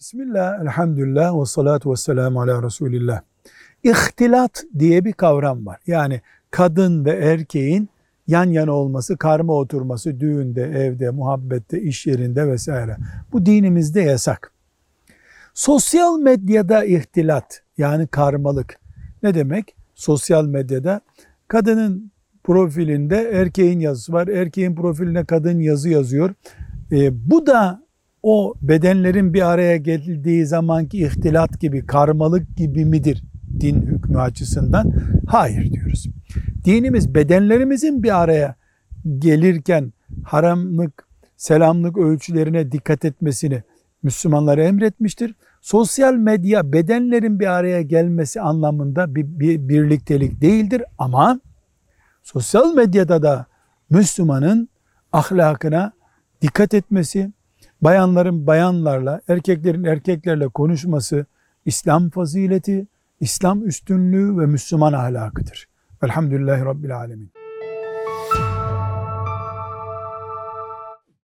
Bismillah, elhamdülillah ve salatu ve selamu ala Resulillah. İhtilat diye bir kavram var. Yani kadın ve erkeğin yan yana olması, karma oturması düğünde, evde, muhabbette, iş yerinde vesaire. Bu dinimizde yasak. Sosyal medyada ihtilat yani karmalık ne demek? Sosyal medyada kadının profilinde erkeğin yazısı var. Erkeğin profiline kadın yazı yazıyor. E, bu da o bedenlerin bir araya geldiği zamanki ihtilat gibi, karmalık gibi midir din hükmü açısından? Hayır diyoruz. Dinimiz bedenlerimizin bir araya gelirken haramlık, selamlık ölçülerine dikkat etmesini Müslümanlara emretmiştir. Sosyal medya bedenlerin bir araya gelmesi anlamında bir, bir birliktelik değildir ama sosyal medyada da Müslümanın ahlakına dikkat etmesi, bayanların bayanlarla, erkeklerin erkeklerle konuşması İslam fazileti, İslam üstünlüğü ve Müslüman ahlakıdır. Velhamdülillahi Rabbil Alemin.